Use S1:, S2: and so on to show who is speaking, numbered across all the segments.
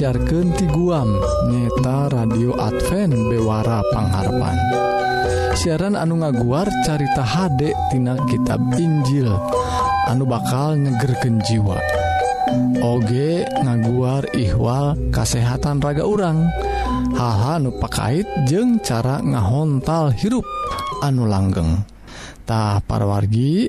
S1: disiarkan ti guam nyeta radio Advent Bewara Pangharapan siaran anu ngaguar carita HD tina kitab Injil anu bakal nyegerken jiwa. Oge ngaguar ihwal kasehatan raga urang haha nu pakait cara ngahontal hirup anu langgengtah parwargi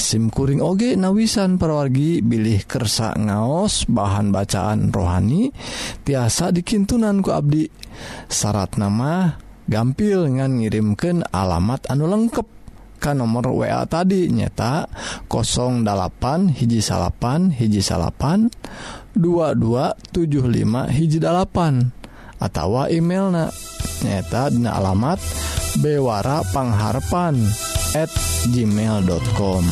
S1: simkuring oge nawisan perwargi bilih kersa ngaos bahan bacaan rohani tiasa dikintunan ku Abdi. Syarat nama gampil ngan ngirimken alamat anu lengkap kan nomor wa tadi nyeta 08 hiji salapan hiji salapan 2275 hiji atawa email nyaeta dina alamat bewarapangharpan@ gmail.com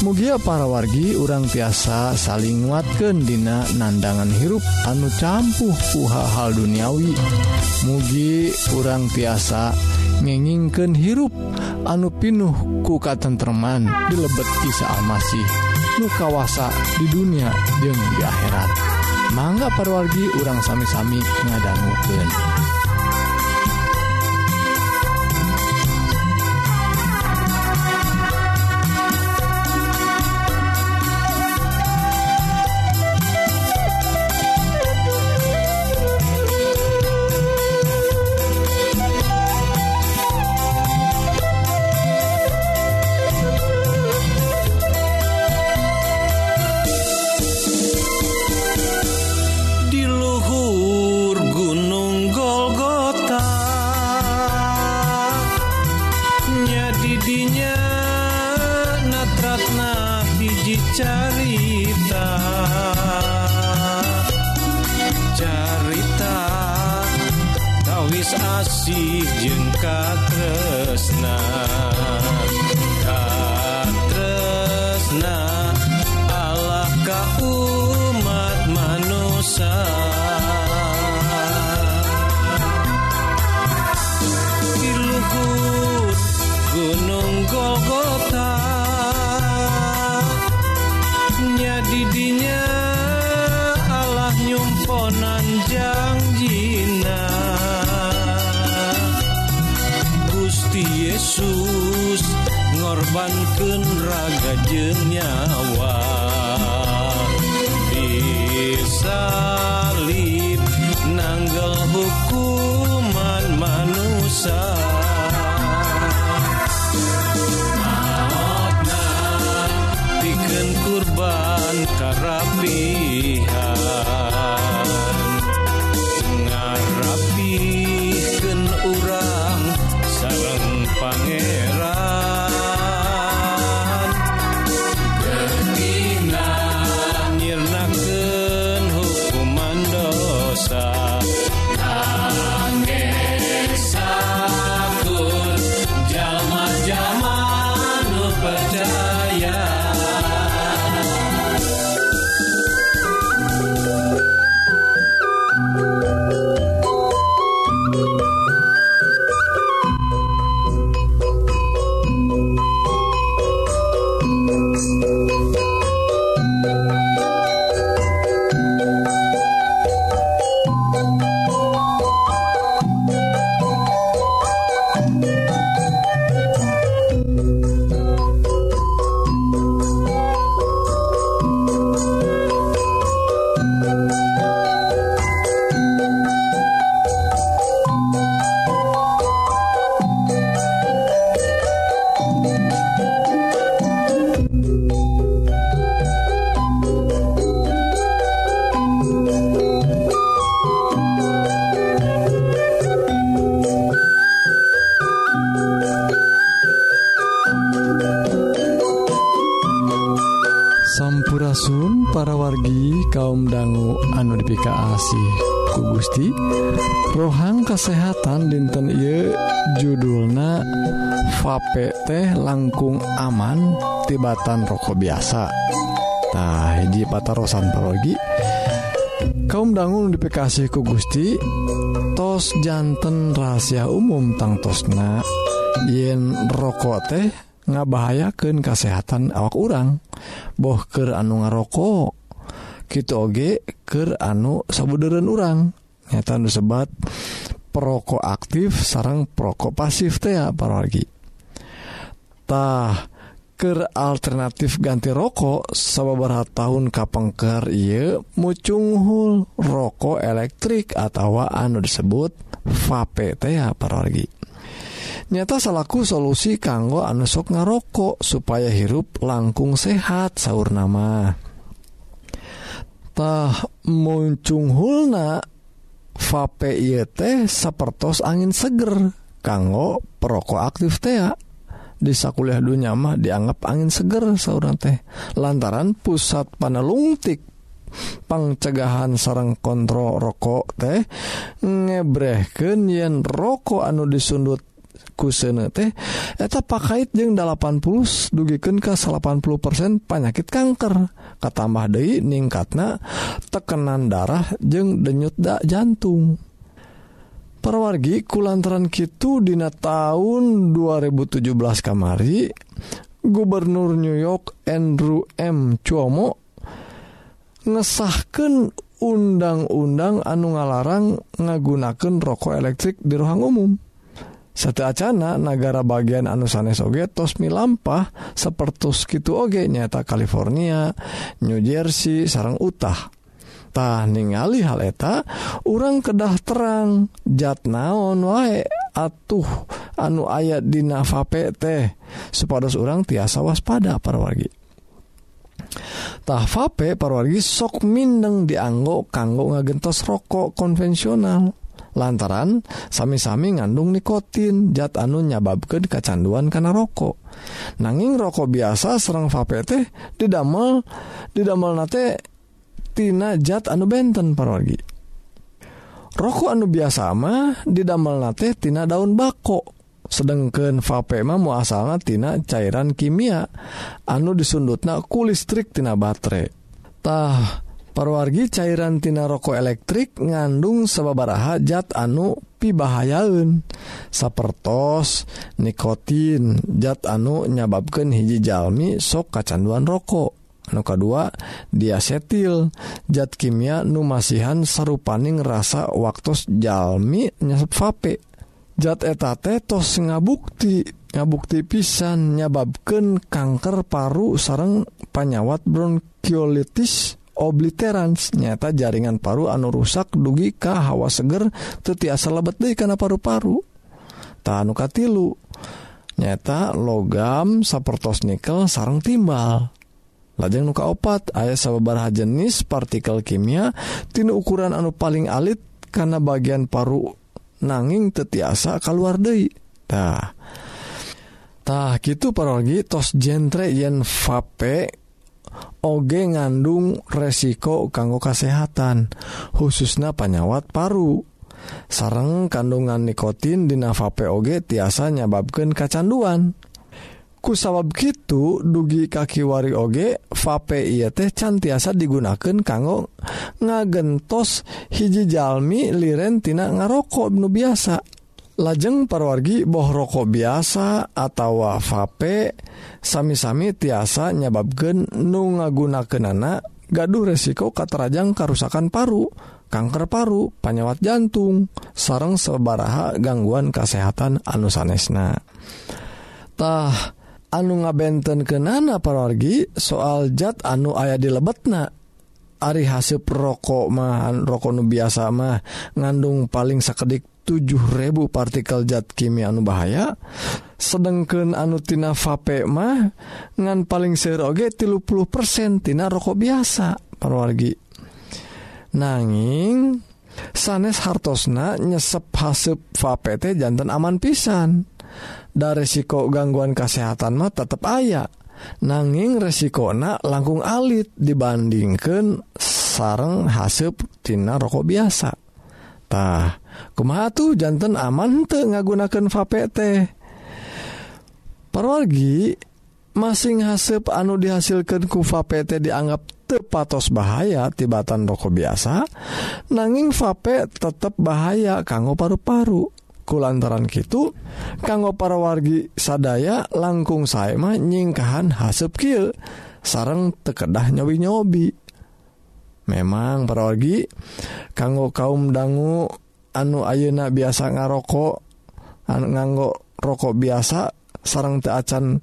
S1: mugia para wargi urang tiasa saling nguatkan dina nandangan hirup anu campuh puha hal duniawi. Mugi urang tiasa ngengingken hirup anu pinuh kuka tentreman dilebet kisah Almasih lukawasa di dunia jeung di akhirat. mangga parwargi urang sami-sami ngadangguken
S2: kasih
S1: jengka tresna ngajeng nyawa. ku Gusti. Rohang kesehatan dinten I judulna vape teh langkung aman tibatan rokok biasatahji hiji patarosan parogi. Kaum dangun dikasihku Gusti tos jantan rahasia umum tangtosna yen rokok teh ngabahayakan kesehatan awak orang bohker anu ngarokok gitu oge ke anu sabuderen urang. Nyata disebat perokok aktif sarang perokok pasif teh para lagi tah ke alternatif ganti rokok sahabat tahun kapengker ia mucunghul rokok elektrik atau anu disebut vape teh para lagi nyata salahku solusi kanggo anu sok ngarokok supaya hirup langkung sehat sahur nama. tah muncung hulna vape teh sapertos angin seger kanggo perokok aktif tea desa kuliah dunia mah dianggap angin seger seorang teh. Lantaran pusat panelungtik pangcegahan sarang kontrol rokok teh ngebreken yen rokok anu disundut kusena teh eta pakait jeung 80 dugiken ke 80% panyakit kanker. Katambah Dei ningkatna tekenan darah jeung denyutdak jantung. Perwargi kulantaran Kitu Dina tahun 2017 kamari Gubernur New York Andrew M. Cuomo ngesahkan undang-undang anu ngalarang ngagunaken rokok elektrik di ruang umum. satu acana negara bagian anu sanes oge tos milampah sepertus gitu oge nyata California New Jersey sarang Utah tah ningali hal eta orang kedah terang jat naon wae atuh anu ayat di nafape teh supados orang tiasa waspada parwargi Tah vape parwargi sok mindeng dianggo kanggo ngagentos rokok konvensional. lantaran sami-sami ngandung nikotin zat anu nyababkan kecanduan karena rokok. Nanging rokok biasa serang vape teh didamel didamel nate tina zat anu benten parogi. Rokok anu biasa mah didamel nate tina daun bako. Sedangkan vape mah muasalna tina cairan kimia anu disundutna ku listrik tina baterai. Tah perwargi cairantina rokok elektrik ngandung sababaraha zat anu pibahayaun sapertos nikotin zat anu nyababkan hiji jalmi sok kacanduan rokok. Nuka 2 diasetil. Zat kimia numasihan serupaning rasa waktu jalmi nyesep vape. Zat etate tos ngabukti ngabukti pisan nyababkan kanker paru sarang panyawat bronkiolitis. obliterans nyata jaringan paru anu rusak dugi kah hawa seger tetiasa lebet deh karena paru-paru. Tanuka tilu nyata logam sapertos nikel sarang timbal. Lajeng nuka opat ayah sabar jenis partikel kimia tinu ukuran anu paling alit karena bagian paru nanging tetiasa keluar Dei nah, gitu parologi tos genre yen vape oge ngandung resiko kanggo kesehatan khususnya panyawat paru. Sarang kandungan nikotin di navape oge tiasa nyababkan kecanduan ku sabab gitu dugi kaki wari oge vape iya teh can tiasa digunakan kanggo ngagentos hiji jalmi liren tina ngarokok nu biasa. lajeng parwargi boh rokok biasa atau vape sami-sami tiasa nyababgen nu ngagunaken anak gaduh resiko katerajang karusakan paru kanker paru panyewat jantung sarang sebaraha gangguan kesehatan anu sanestah anu ngabenten kenana parwargi soal zat anu ayah di lebetna Ari hasil rokok mahan rokok nu biasa mah ngandung paling sakedik 7000 partikel zat kimia anu bahaya sedangkan anutina vape mah ngan paling seroge 30% tina rokok biasa perwargi nanging sanes hartosna nyesep hasep vapete jantan aman pisan. Dari resiko gangguan kesehatan mah tetap ayah nanging resikonak langkung alit dibandingkan sarang haseptina rokok biasa. tah. Kumaha tuh jantan aman te ngagunakan vape teh? Pergi masing hasep anu dihasilkan ku vape teh dianggap tepatos bahaya tibatan rokok biasa nanging vape tetap bahaya kanggo paru-paru. Lantaran gitu kanggo para wargi sadaya langkung saima nyingkahan hasep kill sarang tekedah nyobi-nyobi. memang perorgi kanggo kaum dangu anu ayeuna biasa ngarokok anu nganggo rokok biasa sarang teu acan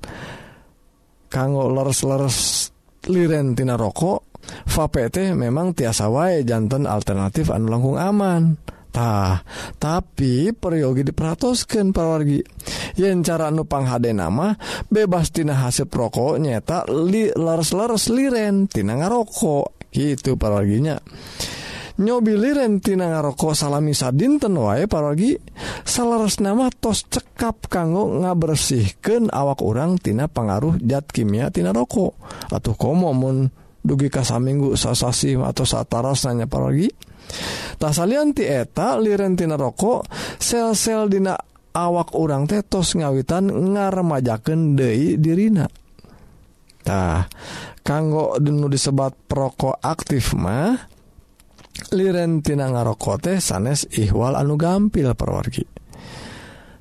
S1: kanggo leres-leres liren tina rokok vape memang tiasa wae jantan alternatif anu langkung aman. Tah tapi peryogi diperatoskan perwargi yen cara nupang HD nama bebas tina hasep rokok nyeta li leres-leres liren tina ngarokok. gitu paroginya. Nyobili tina ngarokok salami sadinten wae paragi salaras nama tos cekap kanggo ngabersihkeun awak orang tina pengaruh zat kimia tina rokok. Atau komomun dugi kasa minggu sasasi atau sataras nanya parogi tasalian ti eta liren tina rokok sel-sel dina awak orang tetos ngawitan ngaremajaken dei dirina. tah. Kanggo denu disebat perokok aktif mah lirentina ngaroko teh sanes ihwal anu gampil perwargi.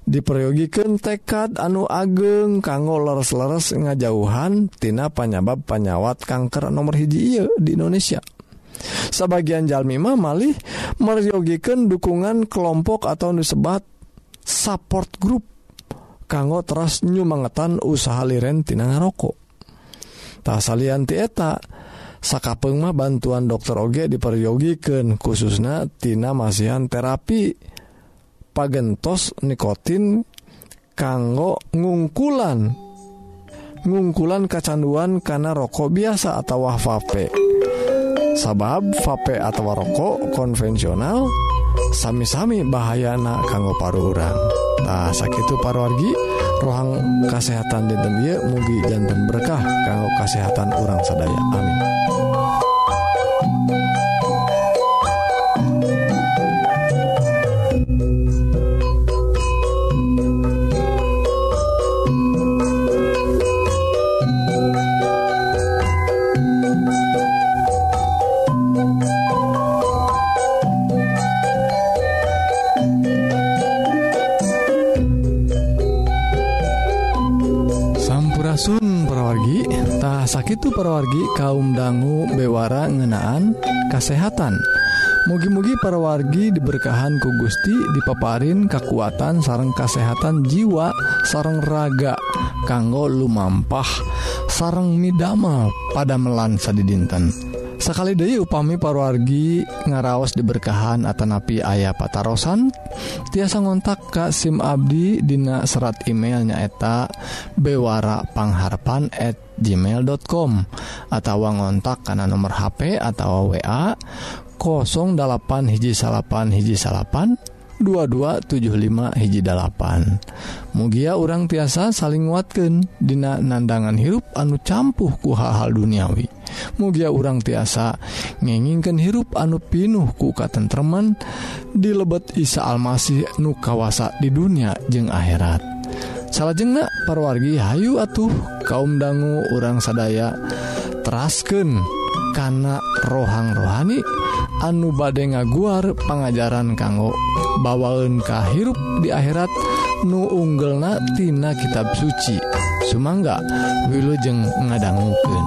S1: Diperyogikan tekad anu ageng kanggo leres-leres ngajauhan tina panyabab panyawat kanker nomor hiji iya di Indonesia. Sebagian jalmima malih meryogikan dukungan kelompok atau disebat support group kanggo terus nyumangetan usaha liren tina ngarokok. tak salian tieta sakapengma bantuan dokter oge diperyogiken khususnatina masihan terapi. Pagentos nikotin kanggo ngungkulan. Ngungkulan kecanduan karena rokok biasa atau vape. Sabab vape atau rokok konvensional sami-sami bahayana kanggo paru orangtah sakit parwargi rohang kesehatan dinten mugi jantan berkah kanggo kesehatan orang sadaya. Amin. Perwargi kaum dangu bewara ngenaan kesehatan mugi-mugi perwargi diberkahan ku Gusti dipaparin kekuatan sareng kesehatan jiwa sareng raga kanggo lumampah sareng midama pada melansa di dinten sekali Dewi upami parwargi ngaraos diberkahan Atanapi ayah patarosan tiasa ngontak Kak SIM Abdi Dina serat emailnya eta bewarapangharpan@ gmail.com atau ngontak karena nomor HP atau wa 08 hiji salapan hiji salapan 2275 hiji mugia orang tiasa saling nguatkan Dina nandangan hirup anu campuh ku hal-hal duniawi. Mugia orang tiasa ngengingken hirup anu pinuh ku katentreman dilebet Isa Almasih nu kawasa di dunia jeung akhirat. salahjengnah parwargi Hayu atuh kaum dangu orang sadaya terasken karena rohang rohani anu bade ngaguar pengajaran kanggo bawaun kahirup di akhirat nu unggelnatina kitab suci. Sumangga wilujeng ngadangguken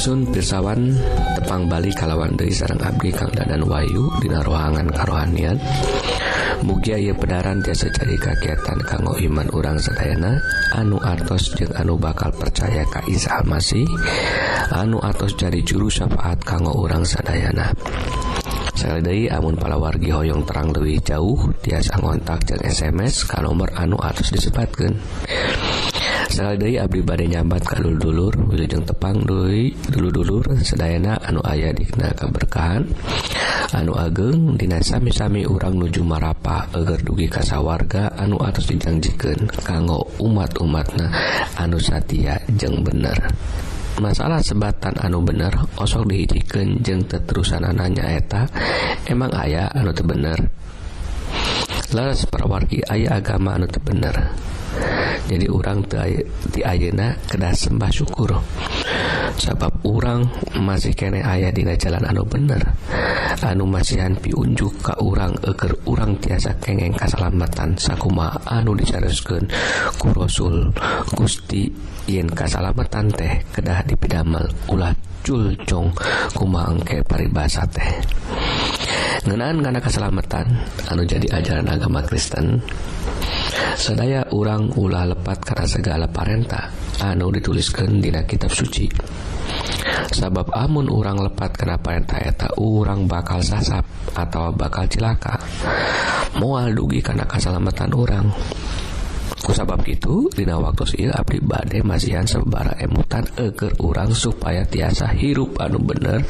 S3: Asun pirsawan tepang Bali kalawan dari sarang Abdi Kang Dadan Wayu Dina rohangan karohanian. Mugia ia pedaran jasa cari kagiatan kanggo iman urang sedayana anu atos jeung anu bakal percaya ka Isa Almasih anu atos cari juru syafaat kanggo urang sadayana Saldai amun palawargi hoyong terang lebih jauh tiasa ngontak jeung SMS ka nomor anu atos disebatkan. Sekali dari Abdi Bade nyambat ka dulur-dulur Wilujeng tepang Dui dulu-dulur Sedayana anu ayah dikna keberkahan Anu ageng dinasami-sami urang nuju marapa agar dugi kasawarga anu atas dijanjikan Kanggo umat-umatna. Anu satya jeng bener. Masalah sebatan anu bener osok dihijiken jeng terusan ananyaeta emang ayah anu tebener Laras perwargi ayah agama anu tebener. jadi orang di Ayeuna kedah sembah syukur. Sabab orang masih kene ayah dina jalan anu bener. Anu masihan piunjuk ka orang eger orang tiasa kengeng kasalamatan. Sakuma anu dicareskeun ku Rasul Gusti yen kasalamatan teh kedah dipidamel ulah culcong kuma engke paribasa teh. Ngenaan karena keselamatan anu jadi ajaran agama Kristen. Sedaya urang ulah lepat karena segala parenta anu dituliskan dina kitab suci. Sabab amun urang lepat karena parenta eta urang bakal sasap atau bakal cilaka mual dugi karena keselamatan orang sabab itu dina waktu sil abdi bade masihan sebara emutan eger urang supaya tiasa hirup anu bener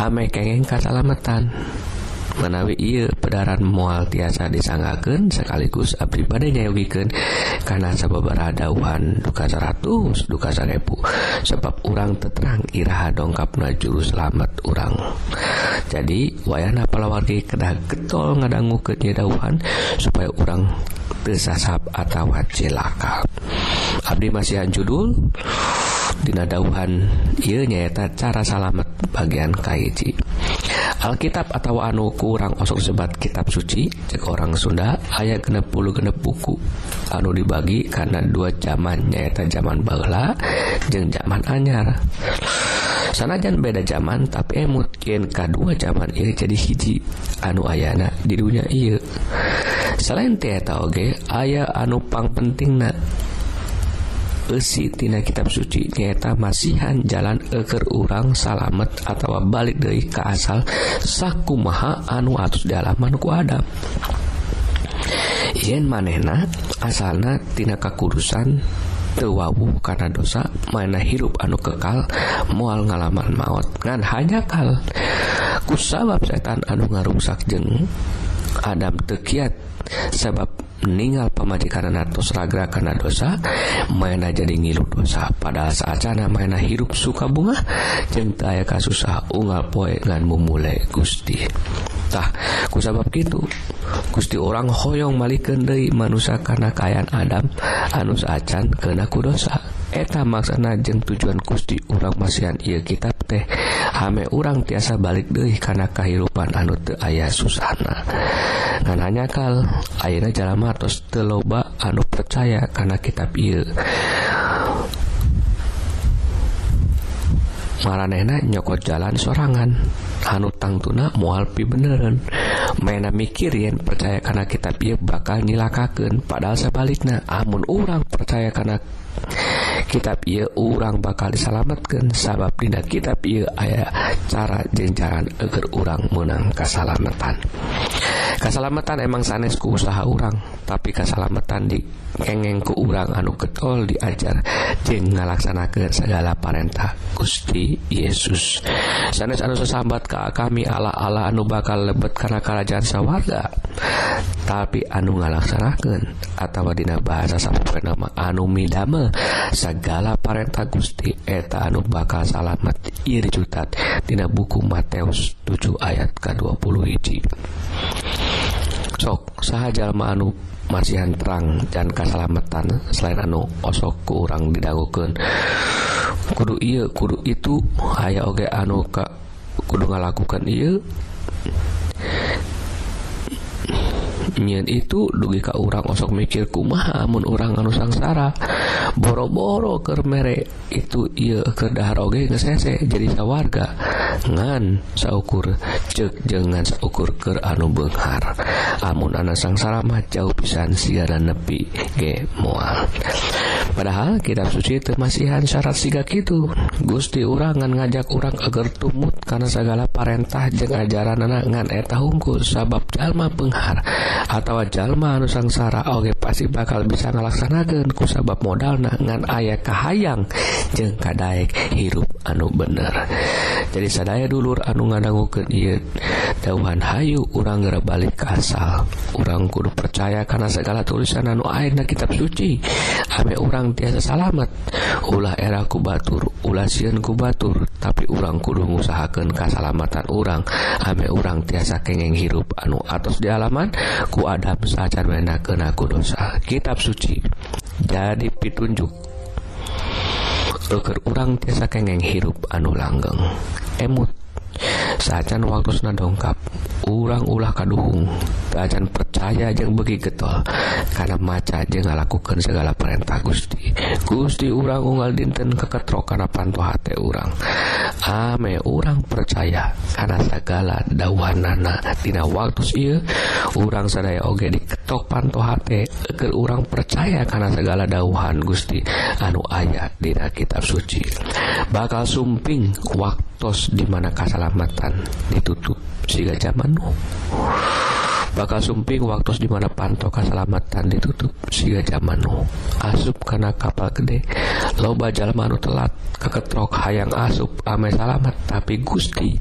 S3: ame kengeng keselamatan menawi ia pedaran mual tiasa disanggaken sekaligus abdi pada nyayogiken karena sebab dauhan duka 100 duka 1000 sebab urang teterang iraha dongkapna juru selamat urang. Jadi wayahna palawargi kedah getol ngadanggu kenyedauhan supaya urang tersasap atau cilaka abdi masihan judul dinadahuhan ia nyaeta cara salamet bagian kaiji Alkitab atau anu kurang osok sebat kitab suci cek orang Sunda ayat genep puluh genep buku. Anu dibagi karena dua zaman nyaeta zaman Bala jeng zaman anyar. Sanajan beda zaman tapi eh mungkin kedua zaman ini jadi hiji. Anu ayana di dunia iya selain tieta oge ayah anu pang penting na tina kitab suci nyata masihan jalan eker urang salamet atau balik dari ke asal saku maha anu atus dalaman ku Adam yen manehna asalna tina kakurusan tewawu karena dosa mana hirup anu kekal mual ngalaman maut ngan hanya kal ku sabab setan anu ngarungsak jeng Adam tekiat sebab meninggal pemajikan karena raga karena dosa. Main jadi ngilu dosa. Pada saatcana main hirup suka bunga cinta aya kas susah unggal poegan memulai Gustitah ku sabab gitu Gusti orang hoyong Malik dari manusia karena kayan Adam. Anus acan kenaku dosa. Eta maksana jeng tujuan Gusti orang masihan ia kitab teh hame urang tiasa balik deh karena kehidupan anu te ayah susana dan hanya kal akhirnya jalan atas teloba anu percaya karena kitab il maranehna nyokot jalan sorangan. Anu tangtuna moal pi beneran. Mainna mikir yen percaya karena kitab ieu bakal nilakakeun padahal sebaliknya amun urang percaya karena kitab ia urang bakal disalamatkan sabab tidak kitab ia aya cara jenjaran agar urang menang kesalamatan Kasalamatan emang sanesku usaha urang tapi kesalamatan di kengengku urang anu getol diajar jeng ngalaksanakan segala parentah Gusti Yesus. Sanes anu sesambat ke kami ala-ala anu bakal lebet karena kerajaan sawarga tapi anu ngalaksanakan atau dina bahasa sampai nama anu midame segala parentah Gusti eta anu bakal salamet. Irjutat dina buku Mateus 7 ayat ke-20 hiji. sok jalma anu masihan terang dan keselamatan selain anu osok kurang didagukeun didagukan kudu iya kudu itu aya oge anu ka kudu ngalakukan iya nyiin itu dugi ka urang osok mikir kumaha amun urang anu sangsara? Boro-boro ke merek itu ieu keur dahar oge ngesese jadi sawarga. Ngan saukur cek jangan saukur ke anu benghar. Amun anak sangsara mah jauh pisan siaran nepi ge moal. Padahal kitab suci termasihan syarat siga gitu Gusti urangan ngajak orang agar tumut karena segala parentah jeng ajaran anak ngan eta hungkul sabab jalma penghar atau jalma anu sangsara Oge pasti bakal bisa ngalaksanakan kusabab modal nangan ayah kahayang jeng kadaek hirup anu bener. Jadi sadaya dulur anu ngadanggu ke dauhan Hayu urang geura balik ke asal. Urang kudu percaya karena segala tulisan anu airna kitab suci. Ame orang tiasa salamet. Ulah era kubatur ulah sieun kubatur tapi urang kudu ngusahakeun kasalamatan urang. Ame urang tiasa kengeng hirup anu atos di halaman ku Adam sacan menakeun aku dosa. Kitab suci jadi pitunjuk Ruker urang tiasa kengeng hirup anu langgeng. Emut sajajan waktu na dongkap urang-ulah kaduhung. Keacan percaya yang begi getol. Karena maca aja ngalakukan segala perintah Gusti. Gusti urang unggal dinten keketro karena panto hati urang. Ame urang percaya karena segala dawan nana tina waktu iya urang sadaya oge diketok panto hati ke urang percaya karena segala dauhan Gusti. Anu ayat dina kitab suci. Bakal sumping waktu tos di mana kasalamatan? Ditutup. Siga zaman nu bakal sumping waktu di mana panto kasalamatan? Ditutup. Siga zaman nu asup karena kapal gede. Loba jalmanu telat. Keketrok hayang asup. Ame salamet tapi Gusti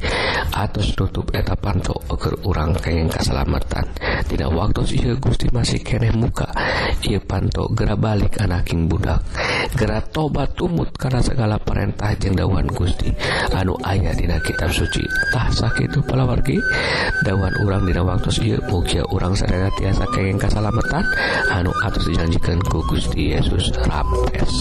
S3: atas tutup eta panto agar urang kenging kasalamatan. tina waktu si Gusti masih keneh muka. Ia panto gera balik anaking budak. Gera tobat tumut karena segala perintah jeung dawan Gusti. Anu ayah dina kitab suci. Tah sakit itu palawargi. Dawan urang dina waktu si mugia urang sadaya tiasa kengeng kasalamatan. Anu atus dijanjikan ku Gusti Yesus.
S1: Rapes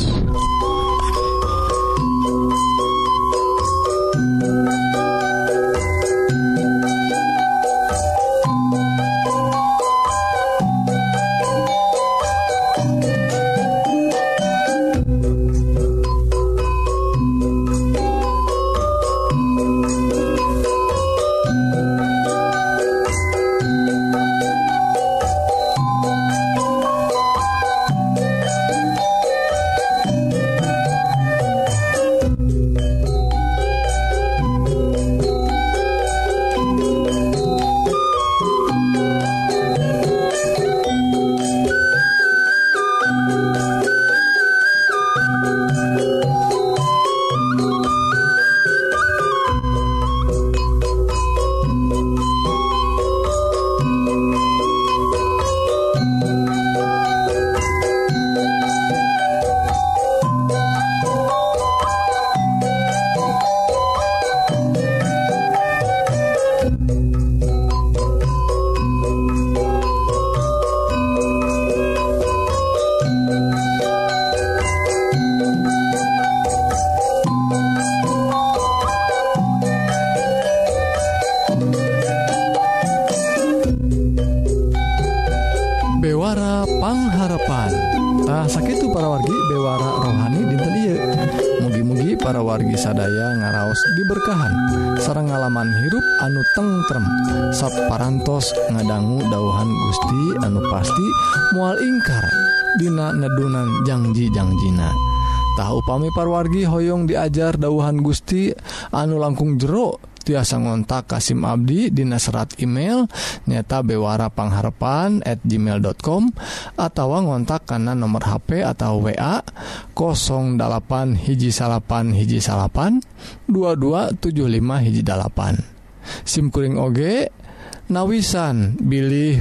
S1: Assalamualaikum para wargi Bewara rohani dinten Iye mugi-mugi para wargi sadaya ngaraos diberkahan. Sarang ngalaman hirup anu tengrem saparantos ngadanggu dauhan Gusti anu pasti mual ingkar. Dina nedunan janjijangjiina tahu pami parwargi Hoong diajar dauhan Gusti anu langkung jeruk tiasa ngontak Kasim Abdi di serat email nyata bewara pangharpan at gmail.com atau ngontak karena nomor HP atau WA 08 hiji salapan hiji salapan 2275 hiji dalapan. Simkuring oge nawisan bilih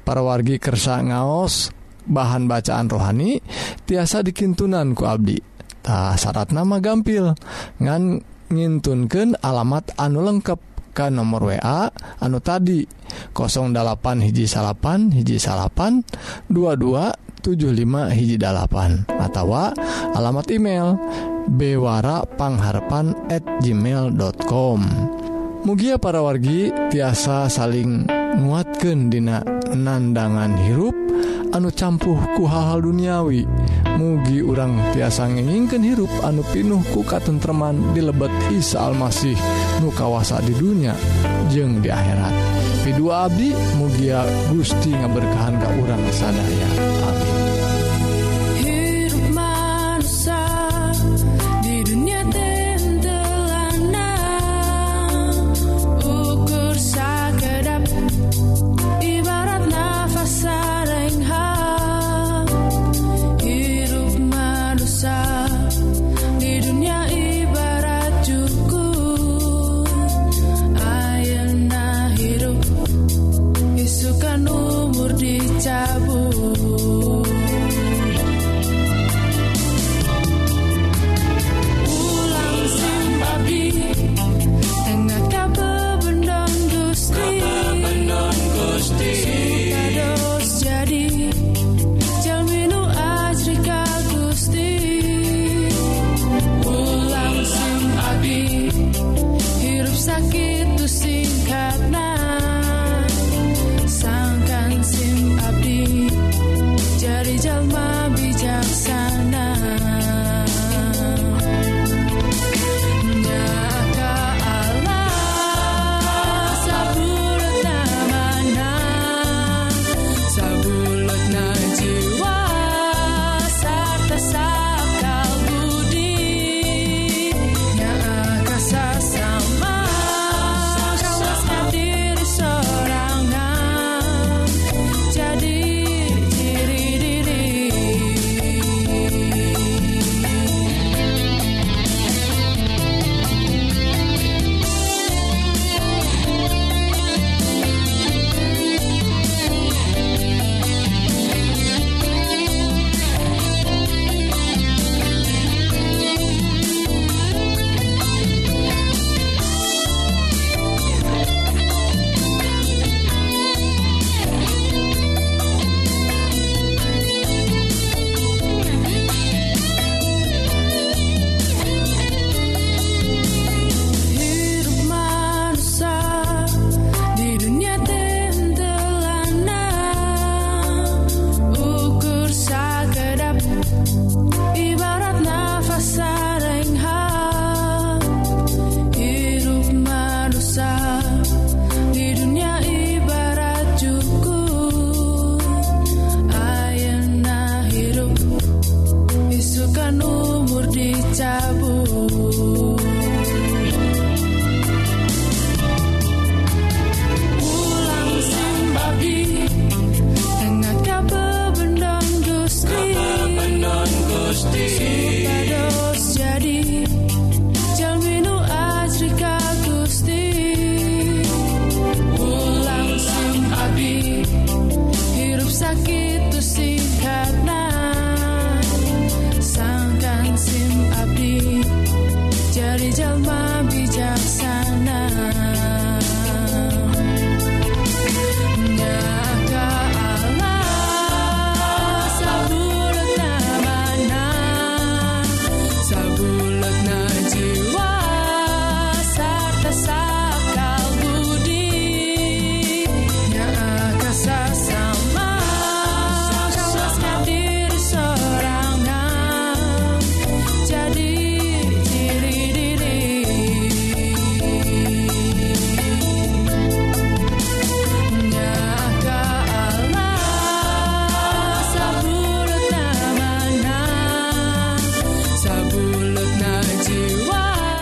S1: para wargi kersa ngaos bahan bacaan rohani tiasa dikintunan ku Abdi. Tak syarat nama gampil ngan ngintunkan alamat anu lengkap ke nomor WA anu tadi 08 hiji salapan hiji salapan 2275 hiji dalapan atau alamat email bewara pangharpan at gmail.com Mugia para wargi tiasa saling
S4: nguatkan dina nandangan hirup anu campuh ku hal-hal duniawi. Mugi urang tiasa ngeningken hirup anu pinuh ku katentreman di lebet Isa Almasih nu kawasa di dunia jeng di akhirat. Video Abdi mugia Gusti ngaberkahan ke urang sadaya. Amin.